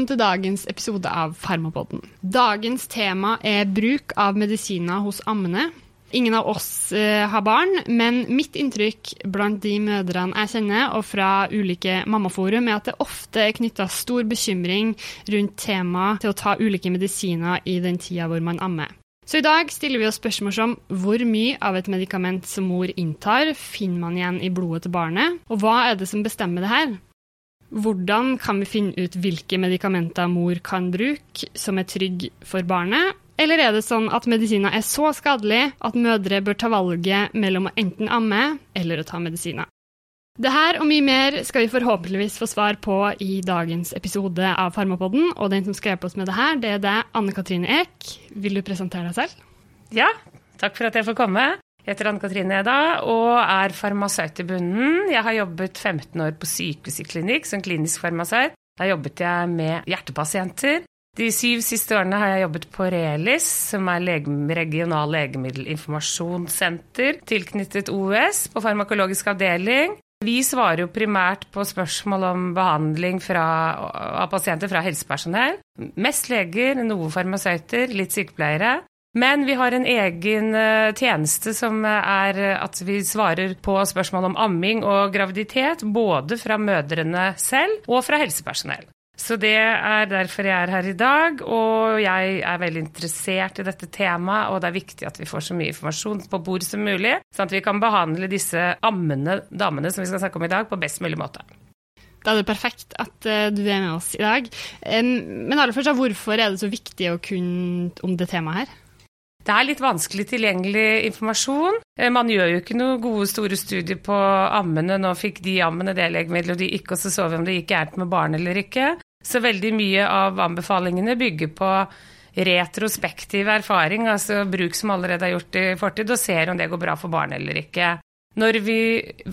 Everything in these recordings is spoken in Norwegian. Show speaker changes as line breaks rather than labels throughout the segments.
velkommen til dagens episode av Farmapodden. Dagens tema er bruk av medisiner hos ammene. Ingen av oss eh, har barn, men mitt inntrykk blant de mødrene jeg kjenner, og fra ulike mammaforum, er at det ofte er knytta stor bekymring rundt temaet til å ta ulike medisiner i den tida hvor man ammer. Så i dag stiller vi oss spørsmål som hvor mye av et medikament som mor inntar, finner man igjen i blodet til barnet, og hva er det som bestemmer det her? Hvordan kan vi finne ut hvilke medikamenter mor kan bruke som er trygge for barnet? Eller er det sånn at medisiner er så skadelig at mødre bør ta valget mellom å enten amme eller å ta medisiner? Det her og mye mer skal vi forhåpentligvis få svar på i dagens episode av Farmapodden. Og den som skal på oss med det her, det er deg, Anne Katrine Eek. Vil du presentere deg selv?
Ja, takk for at jeg får komme. Jeg heter Anne Katrine Eda og er farmasøyt i bunnen. Jeg har jobbet 15 år på sykehusklinikk som klinisk farmasøyt. Da jobbet jeg med hjertepasienter. De syv siste årene har jeg jobbet på Relis, som er regional legemiddelinformasjonssenter tilknyttet OUS på farmakologisk avdeling. Vi svarer jo primært på spørsmål om behandling fra, av pasienter fra helsepersonell. Mest leger, noe farmasøyter, litt sykepleiere. Men vi har en egen eh, tjeneste som er at vi svarer på spørsmål om amming og graviditet, både fra mødrene selv og fra helsepersonell. Så det er derfor jeg er her i dag, og jeg er veldig interessert i dette temaet, og det er viktig at vi får så mye informasjon på bordet som mulig, sånn at vi kan behandle disse ammende damene som vi skal snakke om i dag, på best mulig måte.
Da er det perfekt at du er med oss i dag. Men aller først, hvorfor er det så viktig å kunne om det temaet her?
Det er litt vanskelig tilgjengelig informasjon. Eh, man gjør jo ikke noe gode, store studier på ammene. Nå fikk de ammene det legemiddelet, og de ikke, og så så vi om det gikk gærent med barn eller ikke. Så veldig mye av anbefalingene bygger på retrospektiv erfaring, altså bruk som allerede er gjort i fortid, og ser om det går bra for barn eller ikke. Når vi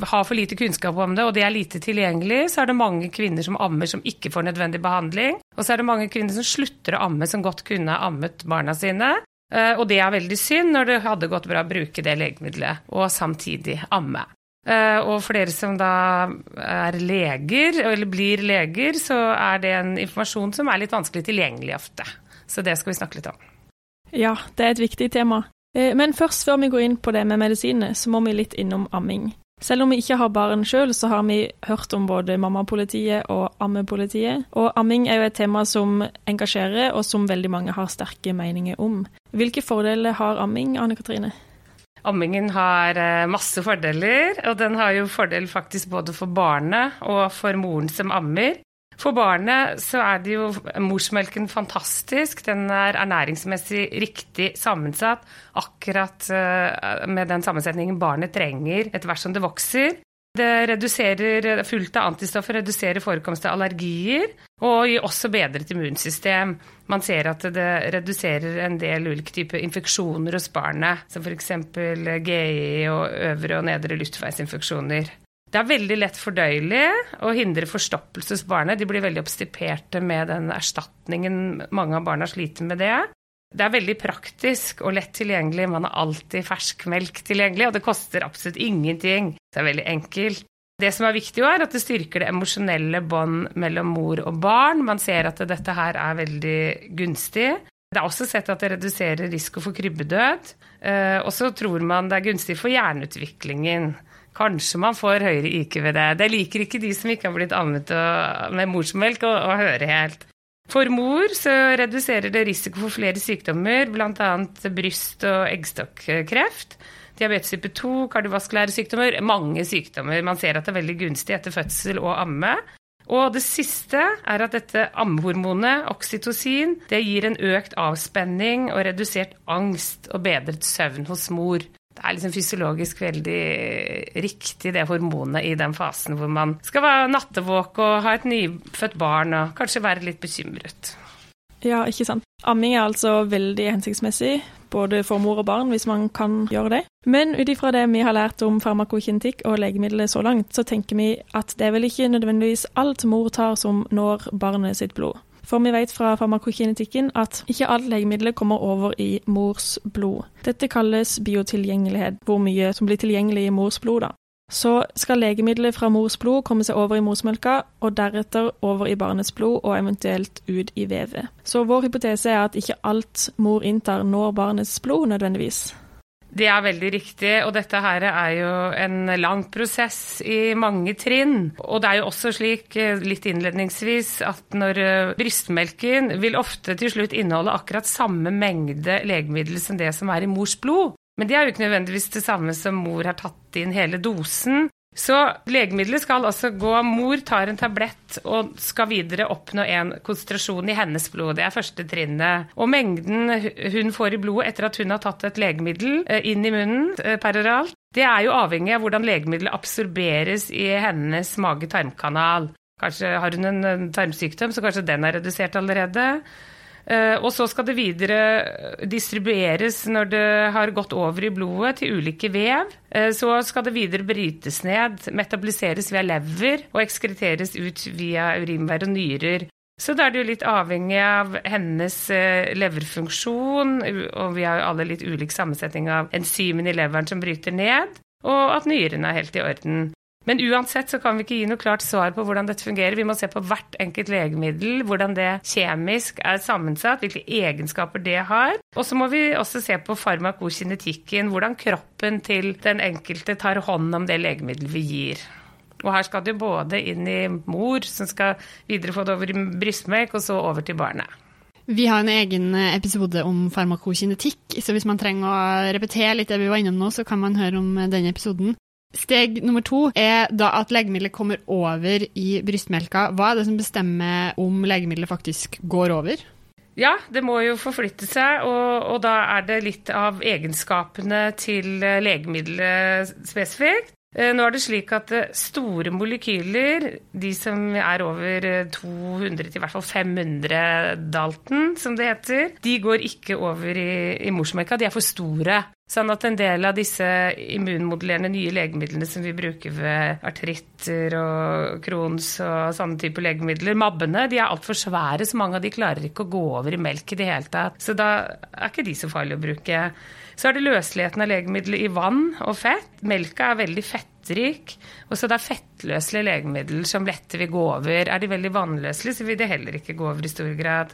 har for lite kunnskap om det, og det er lite tilgjengelig, så er det mange kvinner som ammer som ikke får nødvendig behandling. Og så er det mange kvinner som slutter å amme som godt kunne ammet barna sine. Eh, og det er veldig synd når det hadde gått bra å bruke det legemiddelet og samtidig amme. Eh, og for dere som da er leger, eller blir leger, så er det en informasjon som er litt vanskelig tilgjengelig ofte. Så det skal vi snakke litt om.
Ja, det er et viktig tema. Eh, men først, før vi går inn på det med medisinene, så må vi litt innom amming. Selv om vi ikke har barn sjøl, så har vi hørt om både mammapolitiet og ammepolitiet. Og amming er jo et tema som engasjerer, og som veldig mange har sterke meninger om. Hvilke fordeler har amming, Anne Katrine?
Ammingen har eh, masse fordeler, og den har jo fordel faktisk både for barnet og for moren som ammer. For barnet så er det jo morsmelken fantastisk. Den er ernæringsmessig riktig sammensatt, akkurat eh, med den sammensetningen barnet trenger etter hvert som det vokser. Det reduserer fullt av antistoffer, reduserer forekomst av allergier og gir også bedret immunsystem. Man ser at det reduserer en del ulike typer infeksjoner hos barnet, som f.eks. GI og øvre og nedre luftveisinfeksjoner. Det er veldig lett fordøyelig og hindrer forstoppelse hos barnet. De blir veldig obstiperte med den erstatningen mange av barna sliter med det. Det er veldig praktisk og lett tilgjengelig. Man har alltid fersk melk tilgjengelig, og det koster absolutt ingenting. Det er veldig enkelt. Det som er viktig, er at det styrker det emosjonelle bånd mellom mor og barn. Man ser at dette her er veldig gunstig. Det er også sett at det reduserer risiko for krybbedød. Eh, og så tror man det er gunstig for hjerneutviklingen. Kanskje man får høyere IQ ved det. Det liker ikke de som ikke har blitt ammet med morsmelk, å, høre helt. For mor så reduserer det risiko for flere sykdommer, bl.a. bryst- og eggstokkreft. Diabetes type 2, kardiovaskulære sykdommer, mange sykdommer. Man ser at det er veldig gunstig etter fødsel å amme. Og det siste er at dette ammehormonet, oksytocin, det gir en økt avspenning og redusert angst og bedret søvn hos mor det er liksom fysiologisk veldig riktig, det hormonet, i den fasen hvor man skal være nattevåk og ha et nyfødt barn og kanskje være litt bekymret.
Ja, ikke sant. Amming er altså veldig hensiktsmessig, både for mor og barn, hvis man kan gjøre det. Men ut ifra det vi har lært om farmakokinetikk og legemidler så langt, så tenker vi at det er vel ikke nødvendigvis alt mor tar som når barnet sitt blod. For vi vet fra farmakokinetikken at ikke alt legemiddelet kommer over i mors blod. Dette kalles biotilgjengelighet, hvor mye som blir tilgjengelig i mors blod. da. så skal legemiddelet fra mors blod komme seg over i morsmelka, og deretter over i barnets blod og eventuelt ut i vevet. Så vår hypotese er at ikke alt mor inntar når barnets blod nødvendigvis.
Det er veldig riktig, og dette her er jo en lang prosess i mange trinn. Og det er jo også slik, eh, litt innledningsvis, at når eh, brystmelken vil ofte til slutt inneholde akkurat samme mengde legemiddel som det som er i mors blod. Men det er jo ikke nødvendigvis det samme som mor har tatt inn hele dosen. Så legemiddelet skal altså gå Mor tar en tablett og skal videre oppnå en konsentrasjon i hennes blod. Det er første trinnet. Og mengden hun får i blodet etter at hun har tatt et legemiddel eh, inn i munnen eh, peroralt, det er jo avhengig av hvordan legemiddelet absorberes i hennes mage-tarmkanal. Kanskje har hun en tarmsykdom, så kanskje den er redusert allerede. Eh, og så skal det videre distribueres når det har gått over i blodet til ulike vev. Eh, så skal det videre brytes ned, metaboliseres via lever og ekskreteres ut via urinvær og nyrer. Så da er det jo litt avhengig av hennes eh, leverfunksjon, og vi har jo alle litt ulik sammensetning av enzymen i leveren som bryter ned, og at nyrene er helt i orden. Men uansett så kan vi ikke gi noe klart svar på hvordan dette fungerer. Vi må se på hvert enkelt legemiddel, hvordan det kjemisk er sammensatt, hvilke egenskaper det har. Og så må vi også se på farmakokinetikken, hvordan kroppen til den enkelte tar hånd om det legemiddelet vi gir. Og her skal det både inn i mor, som skal videre få det over i brystmelk, og så over til barnet.
Vi har en egen episode om farmakokinetikk, så hvis man trenger å repetere litt det vi var innom nå, så kan man høre om den episoden. Steg nummer to er da at legemiddelet kommer over i brystmelka. Hva er det som bestemmer om legemiddelet faktisk går over?
Ja, det må jo forflytte seg, og, og da er det litt av egenskapene til legemiddelet spesifikt. Eh, nå er det slik at eh, store molekyler, de som er over 200 eh, til i hvert fall 500 Dalton, som det heter, de går ikke over i, i morsmelka. De er for store. Sånn at en del av disse immunmodulerende nye legemidlene som vi bruker ved artritter og Crohns og sånne typer legemidler, mabbene, de er altfor svære, så mange av de klarer ikke å gå over i melk i det hele tatt. Så da er ikke de så farlige å bruke. Så er det løseligheten av legemidler i vann og fett. Melka er veldig fettrik. Og så det er fettløselige legemidler som lette vil gå over. Er de veldig vannløselige, så vil de heller ikke gå over i stor grad.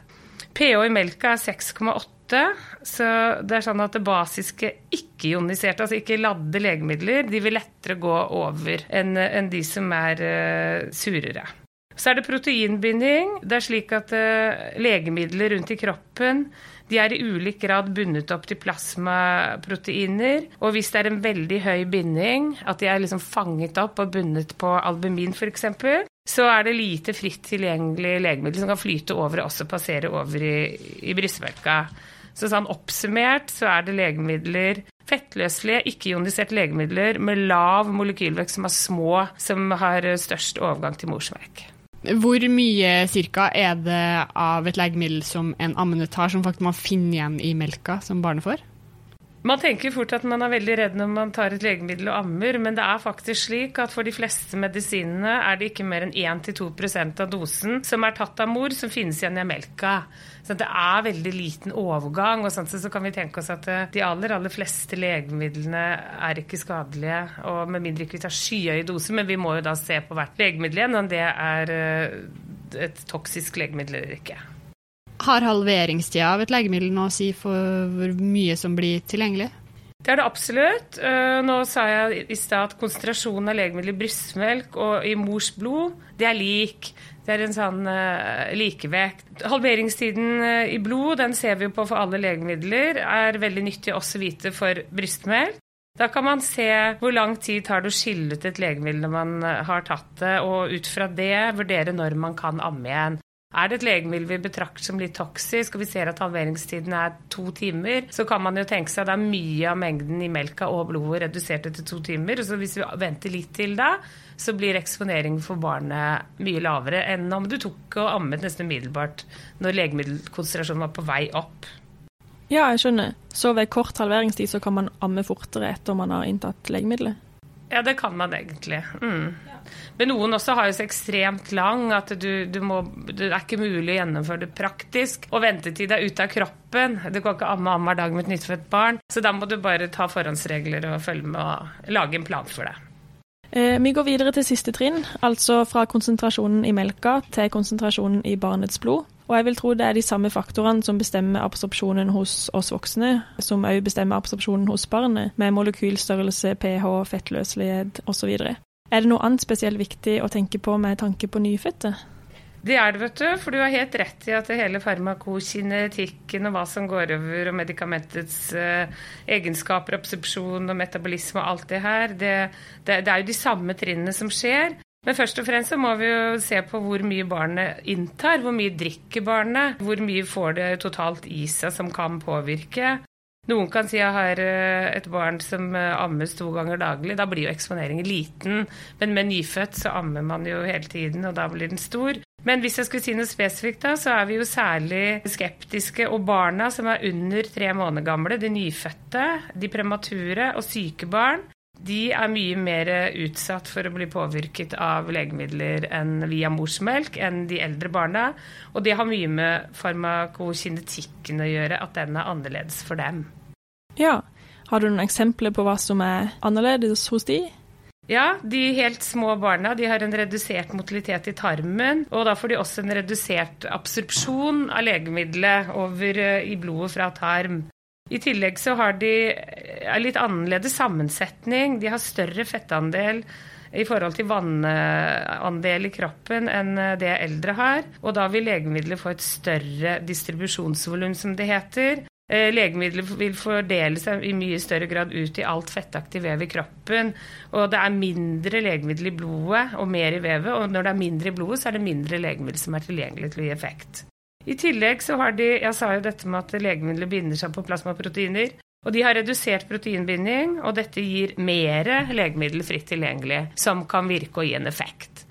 pH i melka er 6,8, så det er sånn at det basiske ikke-ioniserte, altså ikke ladde legemidler, de vil lettere gå over enn en de som er uh, surere. Så er det proteinbinding. Det er slik at uh, legemidler rundt i kroppen de er i ulik grad bundet opp til plasmaproteiner. Og hvis det er en veldig høy binding, at de er liksom fanget opp og bundet på albumin f.eks., så er det lite fritt tilgjengelig legemiddel som kan flyte over og også passere over i, i brystmelka. Så sånn oppsummert så er det legemidler Fettløselige, ikke-ioniserte legemidler med lav molekylvekt som er små, som har størst overgang til morsmelk.
Hvor mye cirka er det av et legemiddel som en ammende tar, som faktisk man finner igjen i melka som barnet får?
Man tenker fort at man er veldig redd når man tar et legemiddel og ammer, men det er faktisk slik at for de fleste medisinene er det ikke mer enn 1-2% av dosen som er tatt av mor, som finnes igjen i melka. Så det er veldig liten overgang. og sånn så kan vi tenke oss at eh, de aller aller fleste legemidlene er ikke skadelige. og Med mindre ikke vi tar skyhøye doser, men vi må jo da se på hvert legemiddel igjen om det er eh, et toksisk legemiddel eller ikke.
Har halveringstida av et legemiddel noe å si for hvor mye som blir tilgjengelig?
Det er det absolutt. Eh, nå sa jeg i stad at konsentrasjonen av legemiddel i brystmelk og i mors blod, det er lik. Det er en sånn uh, likevekt. Halveringstiden uh, i blod den ser vi jo på for alle legemidler. er veldig nyttig også vite for brystmelk. Da kan man se hvor lang tid tar det å skille ut et legemiddel når man har tatt det, og ut fra det vurdere når man kan amme igjen. Er det et legemiddel vi betrakter som litt toksisk, og vi ser at halveringstiden er to timer, så kan man jo tenke seg at det er mye av mengden i melka og blodet redusert etter to timer. Så hvis vi venter litt til da, så blir eksponeringen for barnet mye lavere enn om du tok og ammet nesten umiddelbart når legemiddelkonsentrasjonen var på vei opp.
Ja, jeg skjønner. Så ved kort halveringstid så kan man amme fortere etter man har inntatt legemiddelet?
Ja, det kan man egentlig. Mm. Men noen også har jo så ekstremt lang at du, du må, det er ikke mulig å gjennomføre det praktisk. Og ventetid er ute av kroppen. Det går ikke amme annenhver dag med et nyttfødt barn. Så da må du bare ta forhåndsregler og følge med og lage en plan for det.
Eh, vi går videre til siste trinn, altså fra konsentrasjonen i melka til konsentrasjonen i barnets blod. Og jeg vil tro det er de samme faktorene som bestemmer absorpsjonen hos oss voksne, som òg bestemmer absorpsjonen hos barnet, med molekylstørrelse, pH, fettløselighet osv. Er det noe annet spesielt viktig å tenke på med tanke på nyfødte?
Det er det, vet du. For du har helt rett i at hele farmakokinetikken og hva som går over, og medikamentets eh, egenskaper, absorpsjon og metabolisme og alt det her, det, det, det er jo de samme trinnene som skjer. Men først og fremst så må vi jo se på hvor mye barnet inntar. Hvor mye drikker barnet? Hvor mye får det totalt i seg som kan påvirke? Noen kan si jeg har eh, et barn som eh, ammes to ganger daglig. Da blir jo eksponeringen liten. Men med nyfødt så ammer man jo hele tiden, og da blir den stor. Men hvis jeg skulle si noe spesifikt, da, så er vi jo særlig skeptiske. Og barna som er under tre måneder gamle, de nyfødte, de premature og syke barn, de er mye mer utsatt for å bli påvirket av legemidler enn via morsmelk enn de eldre barna. Og det har mye med farmakokinetikken å gjøre, at den er annerledes for dem.
Ja. Har du noen eksempler på hva som er annerledes hos de?
Ja, de helt små barna de har en redusert motilitet i tarmen. Og da får de også en redusert absorpsjon av legemiddelet over eh, i blodet fra tarm. I tillegg så har de litt annerledes sammensetning. De har større fettandel i forhold til vannandel i kroppen enn eh, det eldre har. Og da vil legemidlet få et større distribusjonsvolum, som det heter. Legemidlet legemidler vil fordele seg i mye større grad ut i alt fettaktig vev i kroppen. Og det er mindre legemiddel i blodet og mer i vevet. Og når det er mindre i blodet, så er det mindre legemiddel som er tilgjengelig til å gi effekt. I tillegg så har de Jeg sa jo dette med at legemidler binder seg på plasmaproteiner. Og de har redusert proteinbinding, og dette gir mer legemiddel fritt tilgjengelig, som kan virke og gi en effekt.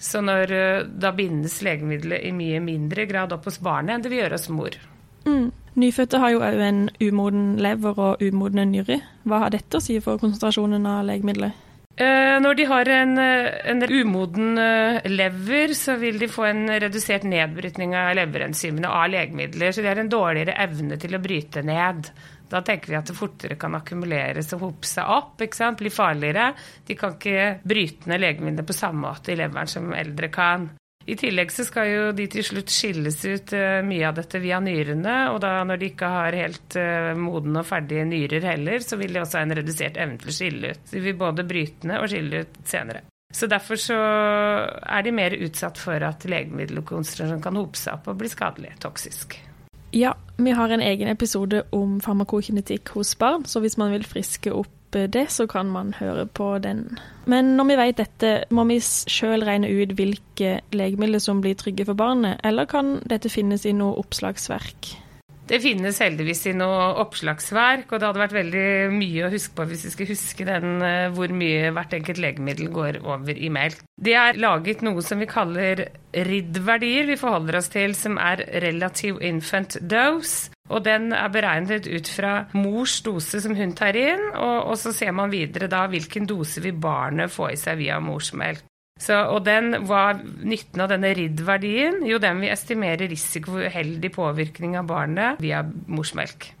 Så når, eh, da bindes legemiddelet i mye mindre grad opp hos barnet enn det vil gjøre hos mor.
Mm. Nyfødte har jo òg en umoden lever og umodne nyrer. Hva har dette å si for konsentrasjonen av legemidler?
Eh, når de har en, eh, en, umoden eh, lever, så vil de få en redusert nedbrytning av leverenzymene av legemidler. Så de har en dårligere evne til å bryte ned. Da tenker vi at det fortere kan akkumuleres og hope seg opp. Bli farligere. De kan ikke bryte ned legemidler på samme måte i leveren som eldre kan. I tillegg så skal jo de til slutt skilles ut uh, mye av dette via nyrene. Og da når de ikke har helt uh, modne og ferdige nyrer heller, så vil de også ha en redusert evne til å skille ut. De vil både bryte ned og skille ut senere. Så derfor så er de mer utsatt for at legemiddelkonsentrasjon kan hope seg opp og bli skadelig, toksisk.
Ja, vi har en egen episode om farmakokinetikk hos barn, så hvis man vil friske opp det, så kan man høre på den. Men når vi vet dette, må vi sjøl regne ut hvilke legemidler som blir trygge for barnet, eller kan dette finnes i noe oppslagsverk?
Det finnes heldigvis i noe oppslagsverk, og det hadde vært veldig mye å huske på hvis vi skulle huske den, eh, hvor mye hvert enkelt legemiddel går over i melk. Det er laget noe som vi kaller RID-verdier vi forholder oss til, som er relative infant dose. Og den er beregnet ut fra mors dose som hun tar inn, og, og så ser man videre da hvilken dose vil barnet få i seg via morsmelk. Så, og den, hva nytten av denne RID-verdien? Jo, den vil estimere risiko for uheldig påvirkning av barnet via morsmelk.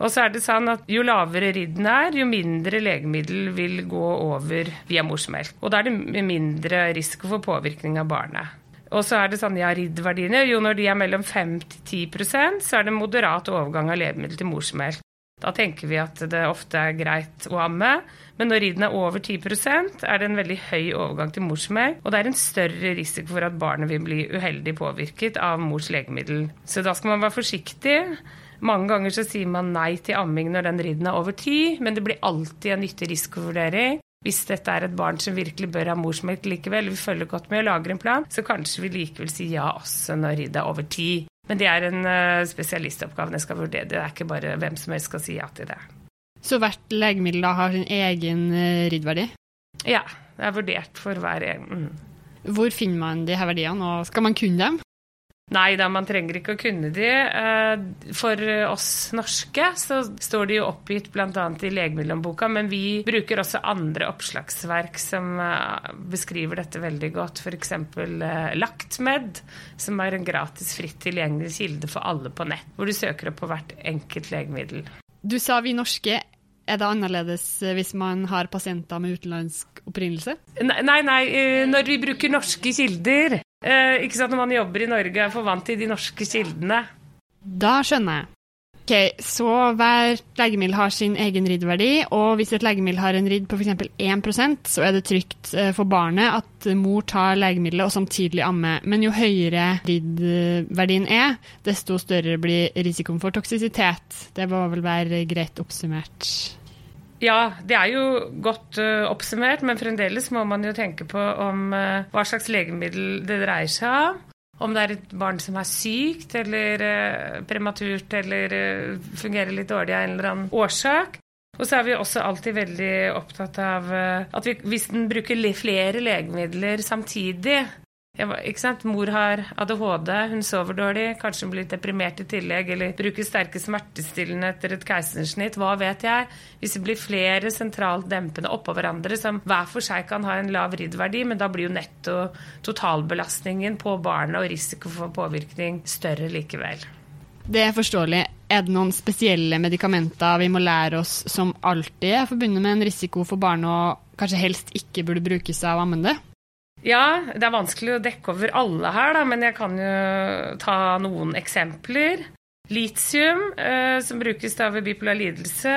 Og så er det sånn at Jo lavere RID-en er, jo mindre legemiddel vil gå over via morsmelk. Og da er det mindre risiko for påvirkning av barnet. Og så er det sånn, ja, RID-verdiene, jo når de er mellom 5 til 10% så er det moderat overgang av legemiddel til morsmelk. Da tenker vi at det ofte er greit å amme. Men når ridden er over 10% er det en veldig høy overgang til morsmelk, og det er en større risiko for at barnet vil bli uheldig påvirket av mors legemiddel. Så da skal man være forsiktig. Mange ganger så sier man nei til amming når den ridden er over 10, men det blir alltid en nyttig risikovurdering. Hvis dette er et barn som virkelig bør ha morsmelk likevel, vi følger godt med og lager en plan, så kanskje vi likevel sier ja også når ridden er over 10. Men det er en uh, spesialistoppgave jeg skal vurdere. Det er ikke bare hvem som helst skal si ja til det.
Så hvert legemiddel da har sin egen uh, riddverdi?
Ja, det er vurdert for hver egen.
Mm. Hvor finner man de her verdiene, og skal man kunne dem?
Nei da, man trenger ikke å kunne de. Eh, for oss norske så står de jo oppgitt bl.a. i legemiddelhåndboka, men vi bruker også andre oppslagsverk som eh, beskriver dette veldig godt. F.eks. Eh, Laktmed, som er en gratis, fritt tilgjengelig kilde for alle på nett, hvor du søker opp på hvert enkelt legemiddel.
Du sa vi norske. Er det annerledes hvis man har pasienter med utenlandsk opprinnelse?
Nei, nei, når vi bruker norske kilder. Eh, ikke sant, Når man jobber i Norge, er for vant til de norske kildene.
Da skjønner jeg. Ok, Så hvert legemiddel har sin egen riddverdi, og hvis et legemiddel har en ridd på f.eks. 1% så er det trygt eh, for barnet at mor tar legemiddelet og samtidig ammer. Men jo høyere riddverdien er, desto større blir risikoen for toksisitet. Det må vel være greit oppsummert.
Ja, det er jo godt uh, oppsummert, men fremdeles må man jo tenke på om uh, hva slags legemiddel det dreier seg om om det er et barn som er sykt eller uh, prematurt eller fungerer litt dårlig av en eller annen årsak. Og så er vi også alltid veldig opptatt av at vi, hvis den bruker flere legemidler samtidig, sant? Mor har ADHD, hun sover dårlig, kanskje hun blir deprimert i tillegg, eller bruker sterke smertestillende etter et keisersnitt, hva vet jeg. Hvis det blir flere sentralt dempende oppå hverandre som hver for seg kan ha en lav riddverdi, men da blir jo netto totalbelastningen på barnet og risiko for påvirkning større likevel.
Det er forståelig. Er det noen spesielle medikamenter vi må lære oss som alltid er forbundet med en risiko for barnet og kanskje helst ikke burde brukes av ammende?
Ja, det er vanskelig å dekke over alle her, da, men jeg kan jo ta noen eksempler. Litium, eh, som brukes da ved bipolar lidelse,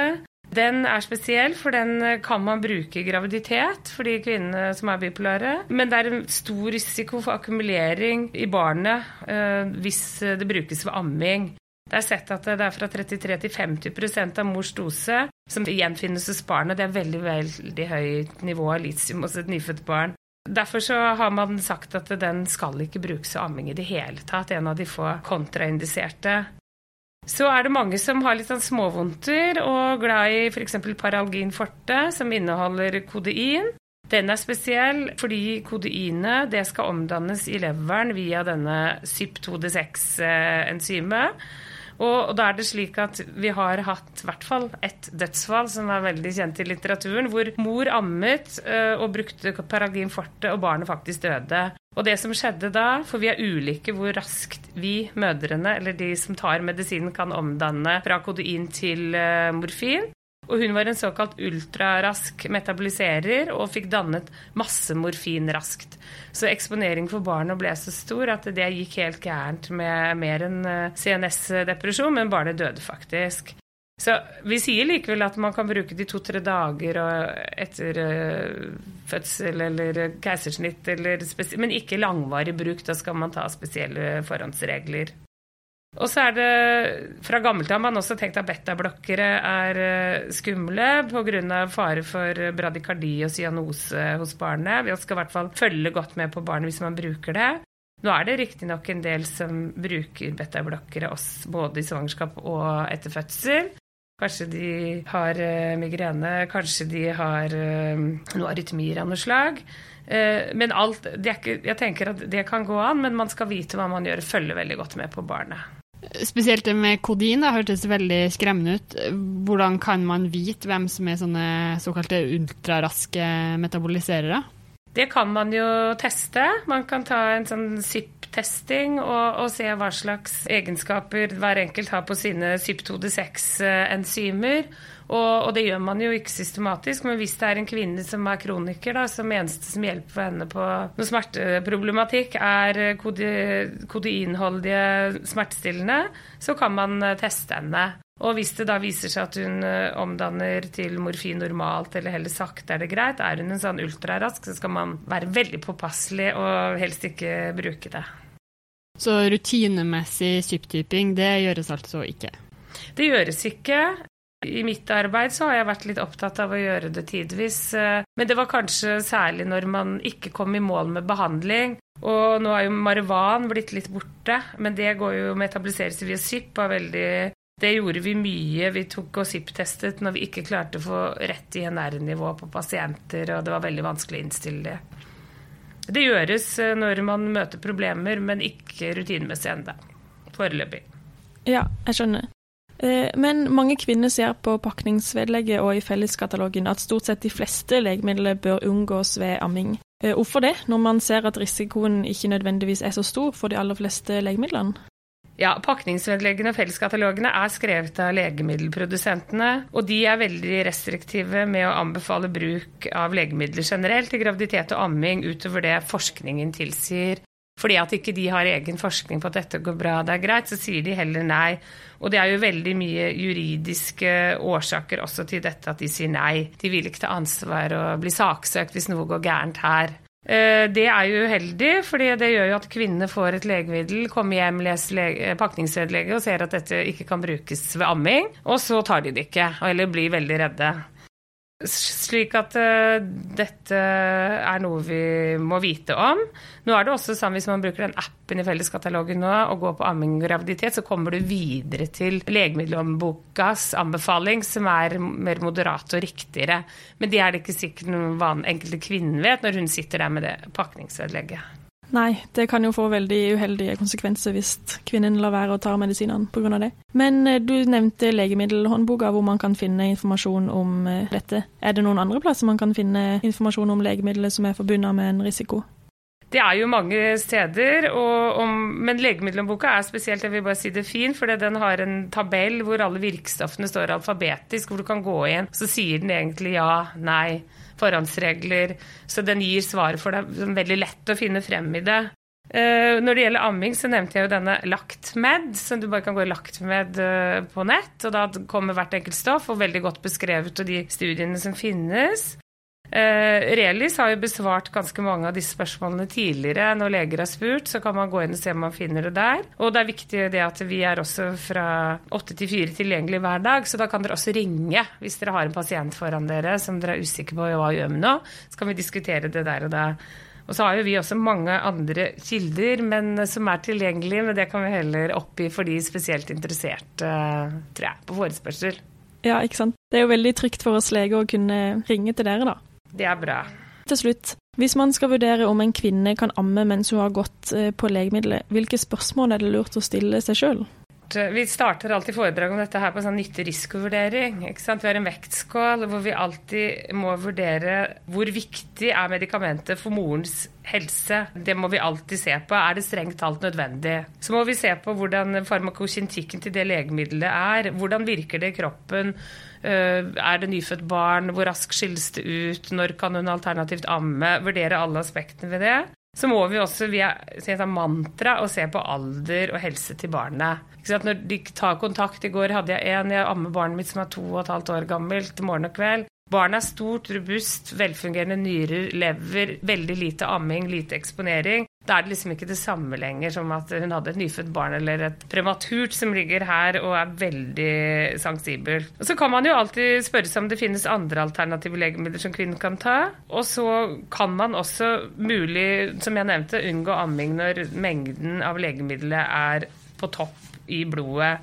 den er spesiell, for den kan man bruke i graviditet for de kvinnene som er bipolare. Men det er en stor risiko for akkumulering i barnet eh, hvis det brukes ved amming. Det er sett at det er fra 33 til 50 av mors dose som gjenfinnes hos barnet. Det er veldig veldig høyt nivå av litium hos et nyfødt barn. Derfor så har man sagt at den skal ikke brukes til amming i det hele tatt. En av de få kontraindiserte. Så er det mange som har litt sånn småvondter og glad i f.eks. Paralgin forte, som inneholder kodein. Den er spesiell fordi kodeinet det skal omdannes i leveren via denne CYP2D6-enzymet. Og, da er det slik at vi har hatt i hvert fall ett dødsfall som er veldig kjent i litteraturen, hvor mor ammet uh, og brukte Paragin forte, og barnet faktisk døde. Og det som skjedde da, for vi er ulike hvor raskt vi mødrene, eller de som tar medisinen, kan omdanne fra kodein til uh, morfin. Og hun var en såkalt ultrarask metaboliserer og fikk dannet masse morfin raskt. Så eksponering for barnet ble så stor at det gikk helt gærent med mer enn eh, CNS-depresjon, men barnet døde faktisk. Så vi sier likevel at man kan bruke de to-tre dager etter uh, fødsel eller keisersnitt, eller men ikke langvarig bruk. Da skal man ta spesielle forhåndsregler. Og så er det fra gammelt av man også tenkt at betablokkere er eh, skumle pga. fare for bradykardi og cyanose hos barnet. Vi skal i hvert fall følge godt med på barnet hvis man bruker det. Nå er det riktignok en del som bruker betablokkere både i svangerskap og etter fødsel. Kanskje de har uh, migrene, kanskje de har uh, noe arytmier av noe slag. Men alt, ikke, jeg tenker at det kan gå an, men man skal vite hva man gjør, følge veldig godt med på barnet.
Spesielt det med kodin det hørtes veldig skremmende ut. Hvordan kan man vite hvem som er sånne såkalte ultraraske metaboliserere?
Det kan man jo teste. Man kan ta en sånn SIP-testing og, og, se hva slags egenskaper hver enkelt har på sine SIP2D6-enzymer. Og, og, det gjør man jo ikke systematisk, men hvis det er en kvinne som er kroniker, da, som eneste som hjelper for henne på noe smerteproblematikk, er kode, kodeinholdige smertestillende, så kan man eh, teste henne. Og hvis det da viser seg at hun eh, omdanner til morfin normalt, eller heller sakte, er det greit. Er hun en sånn ultrarask, så skal man være veldig påpasselig og helst ikke bruke det.
Så rutinemessig syptyping, det gjøres altså ikke?
Det gjøres ikke. I mitt arbeid så har jeg vært litt opptatt av å gjøre det tidvis. Eh, men det var kanskje særlig når man ikke kom i mål med behandling. Og nå er jo marivan blitt litt borte, men det går jo med etablisering via SIP. Det gjorde vi mye. Vi tok og SIP-testet når vi ikke klarte å få rett INR-nivå på pasienter, og det var veldig vanskelig å innstille det. Det gjøres eh, når man møter problemer, men ikke rutinemessig ennå. Foreløpig.
Ja, jeg skjønner. Eh, men mange kvinner ser på pakningsvedlegget og i felleskatalogen at stort sett de fleste legemidler bør unngås ved amming. Eh, hvorfor det, når man ser at risikoen ikke nødvendigvis er så stor for de aller fleste legemidlene?
Ja, Pakningsvedleggene og felleskatalogene er skrevet av legemiddelprodusentene. Og de er veldig restriktive med å anbefale bruk av legemidler generelt i graviditet og amming utover det forskningen tilsier. Fordi at ikke de har egen forskning på at dette går bra, det er greit, så sier de heller nei. Og det er jo veldig mye juridiske årsaker også til dette at de sier nei. De vil ikke ta ansvar og bli saksøkt hvis noe går gærent her. Eh, det er jo uheldig, fordi det gjør jo at kvinnene får et legemiddel, kommer hjem, leser pakningsvedlegget og ser at dette ikke kan brukes ved amming, og så tar de det ikke, eller blir veldig redde. Slik at uh, dette er noe vi må vite om. Nå er det også sånn Hvis man bruker den appen i Felleskatalogen nå og går på amming og graviditet, så kommer du videre til legemiddelhåndbokas anbefaling, som er mer moderat og riktigere. Men det er det ikke sikkert noen enkelte kvinnen vet når hun sitter der med det pakningsvedlegget.
Nei, det kan jo få veldig uheldige konsekvenser hvis kvinnen lar være å ta medisinene pga. det. Men eh, du nevnte legemiddelhåndboka, hvor man kan finne informasjon om eh, dette. Er det noen andre plasser man kan finne informasjon om legemidler som er forbundet med en risiko?
Det er jo mange steder, om, men legemiddelhåndboka er spesielt, jeg vil bare si det fin, for den har en tabell hvor alle virkstoffene står alfabetisk, hvor du kan gå inn, så sier den egentlig ja, nei forhåndsregler. Så den gir svaret for deg. Veldig lett å finne frem i det. Uh, når det gjelder amming, så nevnte jeg jo denne LaktMed, som du bare kan gå i LaktMed uh, på nett. og Da kommer hvert enkelt stoff, og veldig godt beskrevet og de studiene som finnes. Uh, Relis har jo besvart ganske mange av disse spørsmålene tidligere. Når leger har spurt, så kan man gå inn og se om man finner det der. Og det er viktig det at vi er også fra åtte til fire tilgjengelig hver dag, så da kan dere også ringe hvis dere har en pasient foran dere som dere er usikre på hva gjør med nå. Så kan vi diskutere det der og da. Og så har jo vi også mange andre kilder men som er tilgjengelige, men det kan vi heller oppgi for de spesielt interesserte, tror jeg, på forespørsel.
Ja, ikke sant. Det er jo veldig trygt for oss leger å kunne ringe til dere, da.
Det er bra.
Til slutt, hvis man skal vurdere om en kvinne kan amme mens hun har gått eh, på legemiddelet, hvilke spørsmål er det lurt å stille seg sjøl?
Vi starter alltid foredrag om dette her på sånn nytte-risikovurdering. Vi har en vektskål hvor vi alltid må vurdere hvor viktig er medikamentet for morens helse. Det må vi alltid se på. Er det strengt talt nødvendig? Så må vi se på hvordan farmakokintikken til det legemiddelet er. Hvordan virker det i kroppen? Eh, er det nyfødt barn? Hvor raskt skilles det ut? Når kan hun alternativt amme? Vurdere alle aspektene ved det. Så må vi også via mantra og se på alder og helse til barnet. Når de tar kontakt I går hadde jeg en, jeg ammer barnet mitt som er to og et halvt år gammelt, morgen og kveld. Barnet er stort, robust, velfungerende nyrer, lever, veldig lite amming, lite eksponering. Da er det liksom ikke det samme lenger som at hun hadde et nyfødt barn eller et prematurt som ligger her og er veldig sensibel. Og så kan man jo alltid spørre seg om det finnes andre alternative legemidler som kvinnen kan ta. Og så kan man også mulig, som jeg nevnte, unngå amming når mengden av legemiddelet er på topp i blodet.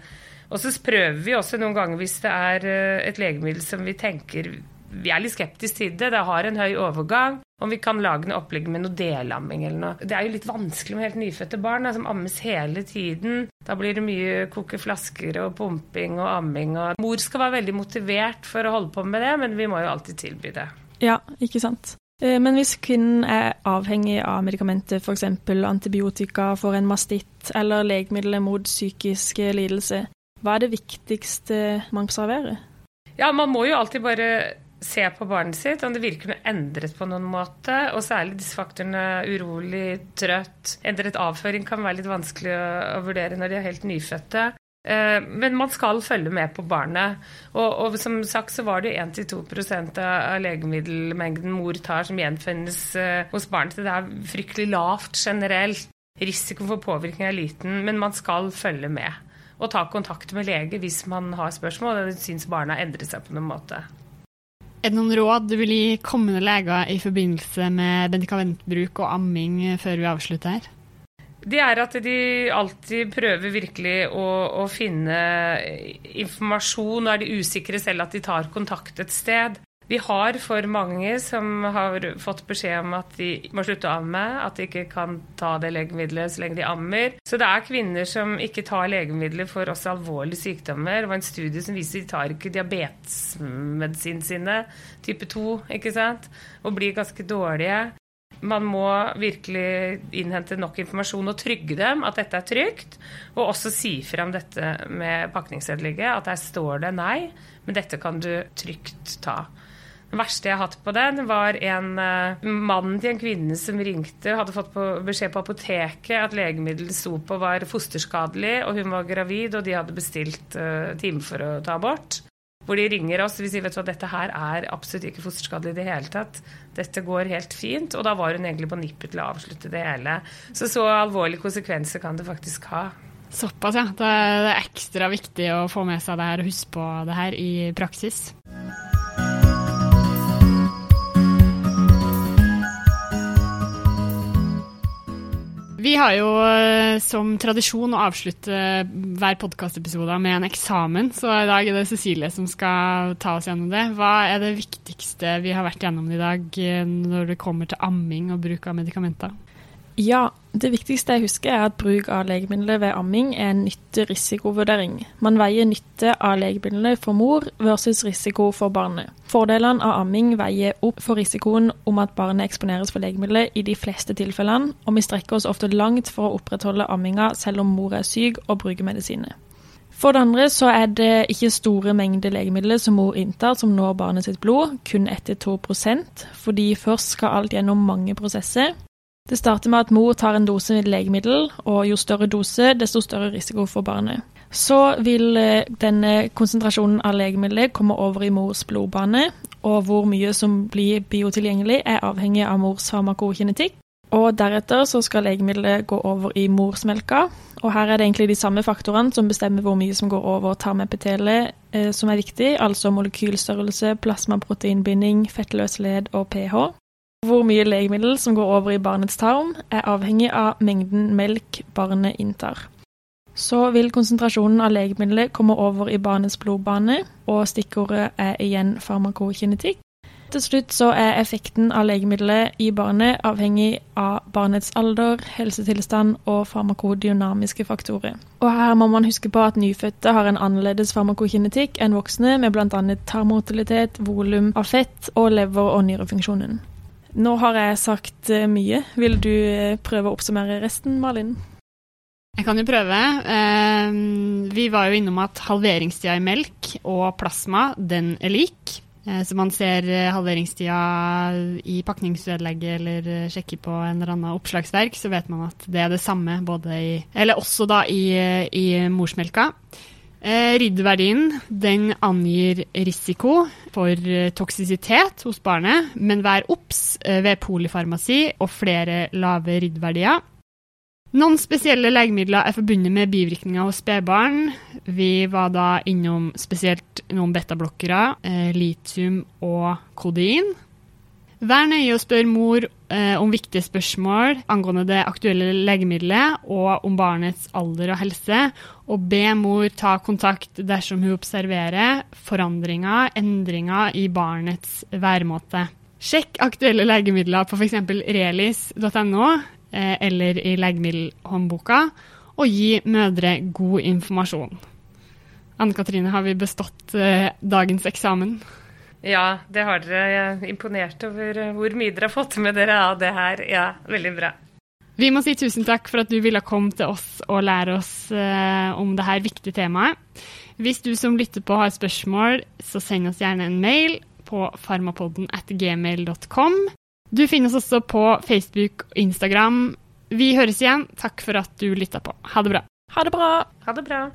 Og så prøver vi også noen ganger hvis det er eh, et legemiddel som vi tenker vi er litt skeptiske til det. Det har en høy overgang. Om vi kan lage noe opplegg med noe delamming eller noe. Det er jo litt vanskelig med helt nyfødte barn da, som ammes hele tiden. Da blir det mye koke flasker og pumping og amming. Og mor skal være veldig motivert for å holde på med det, men vi må jo alltid tilby det.
Ja, ikke sant. Eh, men hvis kvinnen er avhengig av medikamenter, f.eks. antibiotika for en mastitt eller legemidler mot psykiske lidelser, hva er det viktigste man observerer?
Ja, man må jo alltid bare se på barnet sitt om det virker noe endret på noen måte. Og særlig disse faktorene urolig, trøtt, endret avføring kan være litt vanskelig å, vurdere når de er helt nyfødte. Eh, men man skal følge med på barnet. Og, og som sagt så var det 1-2% av legemiddelmengden mor tar som gjenfinnes eh, hos barnet. Det er fryktelig lavt generelt. Risiko for påvirkning er liten, men man skal følge med og ta kontakt med lege hvis man har spørsmål eller syns barna har endret seg på noen måte.
Er det noen råd du vil gi kommende leger i forbindelse med medikamentbruk og amming før vi avslutter her?
Det er at de alltid prøver virkelig å, å finne informasjon, og er de usikre selv at de tar kontakt et sted. Vi har for mange som har fått beskjed om at de må slutte å amme, at de ikke kan ta det legemiddelet så lenge de ammer. Så det er kvinner som ikke tar legemidler for også alvorlige sykdommer. Det var en studie som viser at de tar ikke diabetesmedisin sine, type 2, ikke sant, og blir ganske dårlige. Man må virkelig innhente nok informasjon og trygge dem at dette er trygt. Og også si frem dette med pakningsvedlegget, at der står det nei, men dette kan du trygt ta. Det verste jeg har hatt på den, var en uh, mann til en kvinne som ringte, hadde fått på, beskjed på apoteket at legemiddelet sto på var fosterskadelig, og hun var gravid, og de hadde bestilt uh, time for å ta abort. Hvor de ringer oss og sier vet du hva, dette her er absolutt ikke fosterskadelig i det hele tatt. Dette går helt fint. Og da var hun egentlig på nippet til å avslutte det hele. Så så alvorlige konsekvenser kan det faktisk ha.
Såpass, ja. Det er ekstra viktig å få med seg det her og huske på det her i praksis. Vi har jo eh, som tradisjon å avslutte hver podkastepisode med en eksamen, så i dag er det Cecilie som skal ta oss gjennom det. Hva er det viktigste vi har vært gjennom i dag eh, når det kommer til amming og bruk av medikamenter?
Ja, det viktigste jeg husker er at bruk av legemidler ved amming er en nytte-risikovurdering. Man veier nytte av legemidlene for mor versus risiko for barnet. Fordelene av amming veier opp for risikoen om at barnet eksponeres for legemidler i de fleste tilfellene, og vi strekker oss ofte langt for å opprettholde amminga selv om mor er syk og bruker medisiner. For det andre så er det ikke store mengder legemidler som mor inntar som når barnet sitt blod, kun 1-2% fordi først skal alt gjennom mange prosesser, det starter med at mor tar en dose med legemiddel, og jo større dose, desto større risiko for barnet. Så vil eh, denne konsentrasjonen av legemiddelet komme over i mors blodbane, og hvor mye som blir biotilgjengelig, er avhengig av mors farmakokinetikk. Og deretter så skal legemiddelet gå over i morsmelka, og her er det egentlig de samme faktorene som bestemmer hvor mye som går over tarmepitelet eh, som er viktig, altså molekylstørrelse, plasmaproteinbinding, fettløs led og pH. Hvor mye legemiddel som går over i barnets tarm, er avhengig av mengden melk barnet inntar. Så vil konsentrasjonen av legemiddelet komme over i barnets blodbane, og stikkordet er igjen farmakokinetikk. Til slutt så er effekten av legemiddelet i barnet avhengig av barnets alder, helsetilstand og farmakodynamiske faktorer. Og her må man huske på at nyfødte har en annerledes farmakokinetikk enn voksne, med bl.a. tarmmotilitet, volum av fett og lever- og nyrefunksjonen. Nå har jeg sagt eh, mye. Vil du eh, prøve å oppsummere resten, Malin?
Jeg kan jo prøve. Eh, vi var jo innom at halveringstida i melk og plasma, den er lik. Så man ser halveringstida i pakningsvedlegget eller sjekker på en eller annen oppslagsverk, så vet man at det er det samme både i Eller også da i, i morsmelka. Eh, Riddverdien den angir risiko for eh, toksisitet hos barnet, men vær obs eh, ved polifarmasi og flere lave riddverdier. Noen spesielle legemidler er forbundet med bivirkninger hos spedbarn. Vi var da innom spesielt noen betablokkere, litium og kodein. Vær nøye og spør mor eh, om viktige spørsmål angående det aktuelle legemiddelet og om barnets alder og helse, og be mor ta kontakt dersom hun observerer forandringer, endringer i barnets væremåte. Sjekk aktuelle legemidler på f.eks. relis.no eh, eller i Legemiddelhåndboka, og gi mødre god informasjon. Anne Katrine, har vi bestått eh, dagens eksamen?
Ja, det har dere. Jeg er imponert over eh, hvor mye dere har fått med dere av det her. Ja, veldig bra.
Vi må si tusen takk for at du ville komme til oss og lære oss eh, om dette viktige temaet. Hvis du som lytter på har spørsmål, så send oss gjerne en mail på farmapodden at gmail.com. Du finner oss også på Facebook og Instagram. Vi høres igjen. Takk for at du lytta på. Ha det bra.
Ha det bra.
Ha det bra.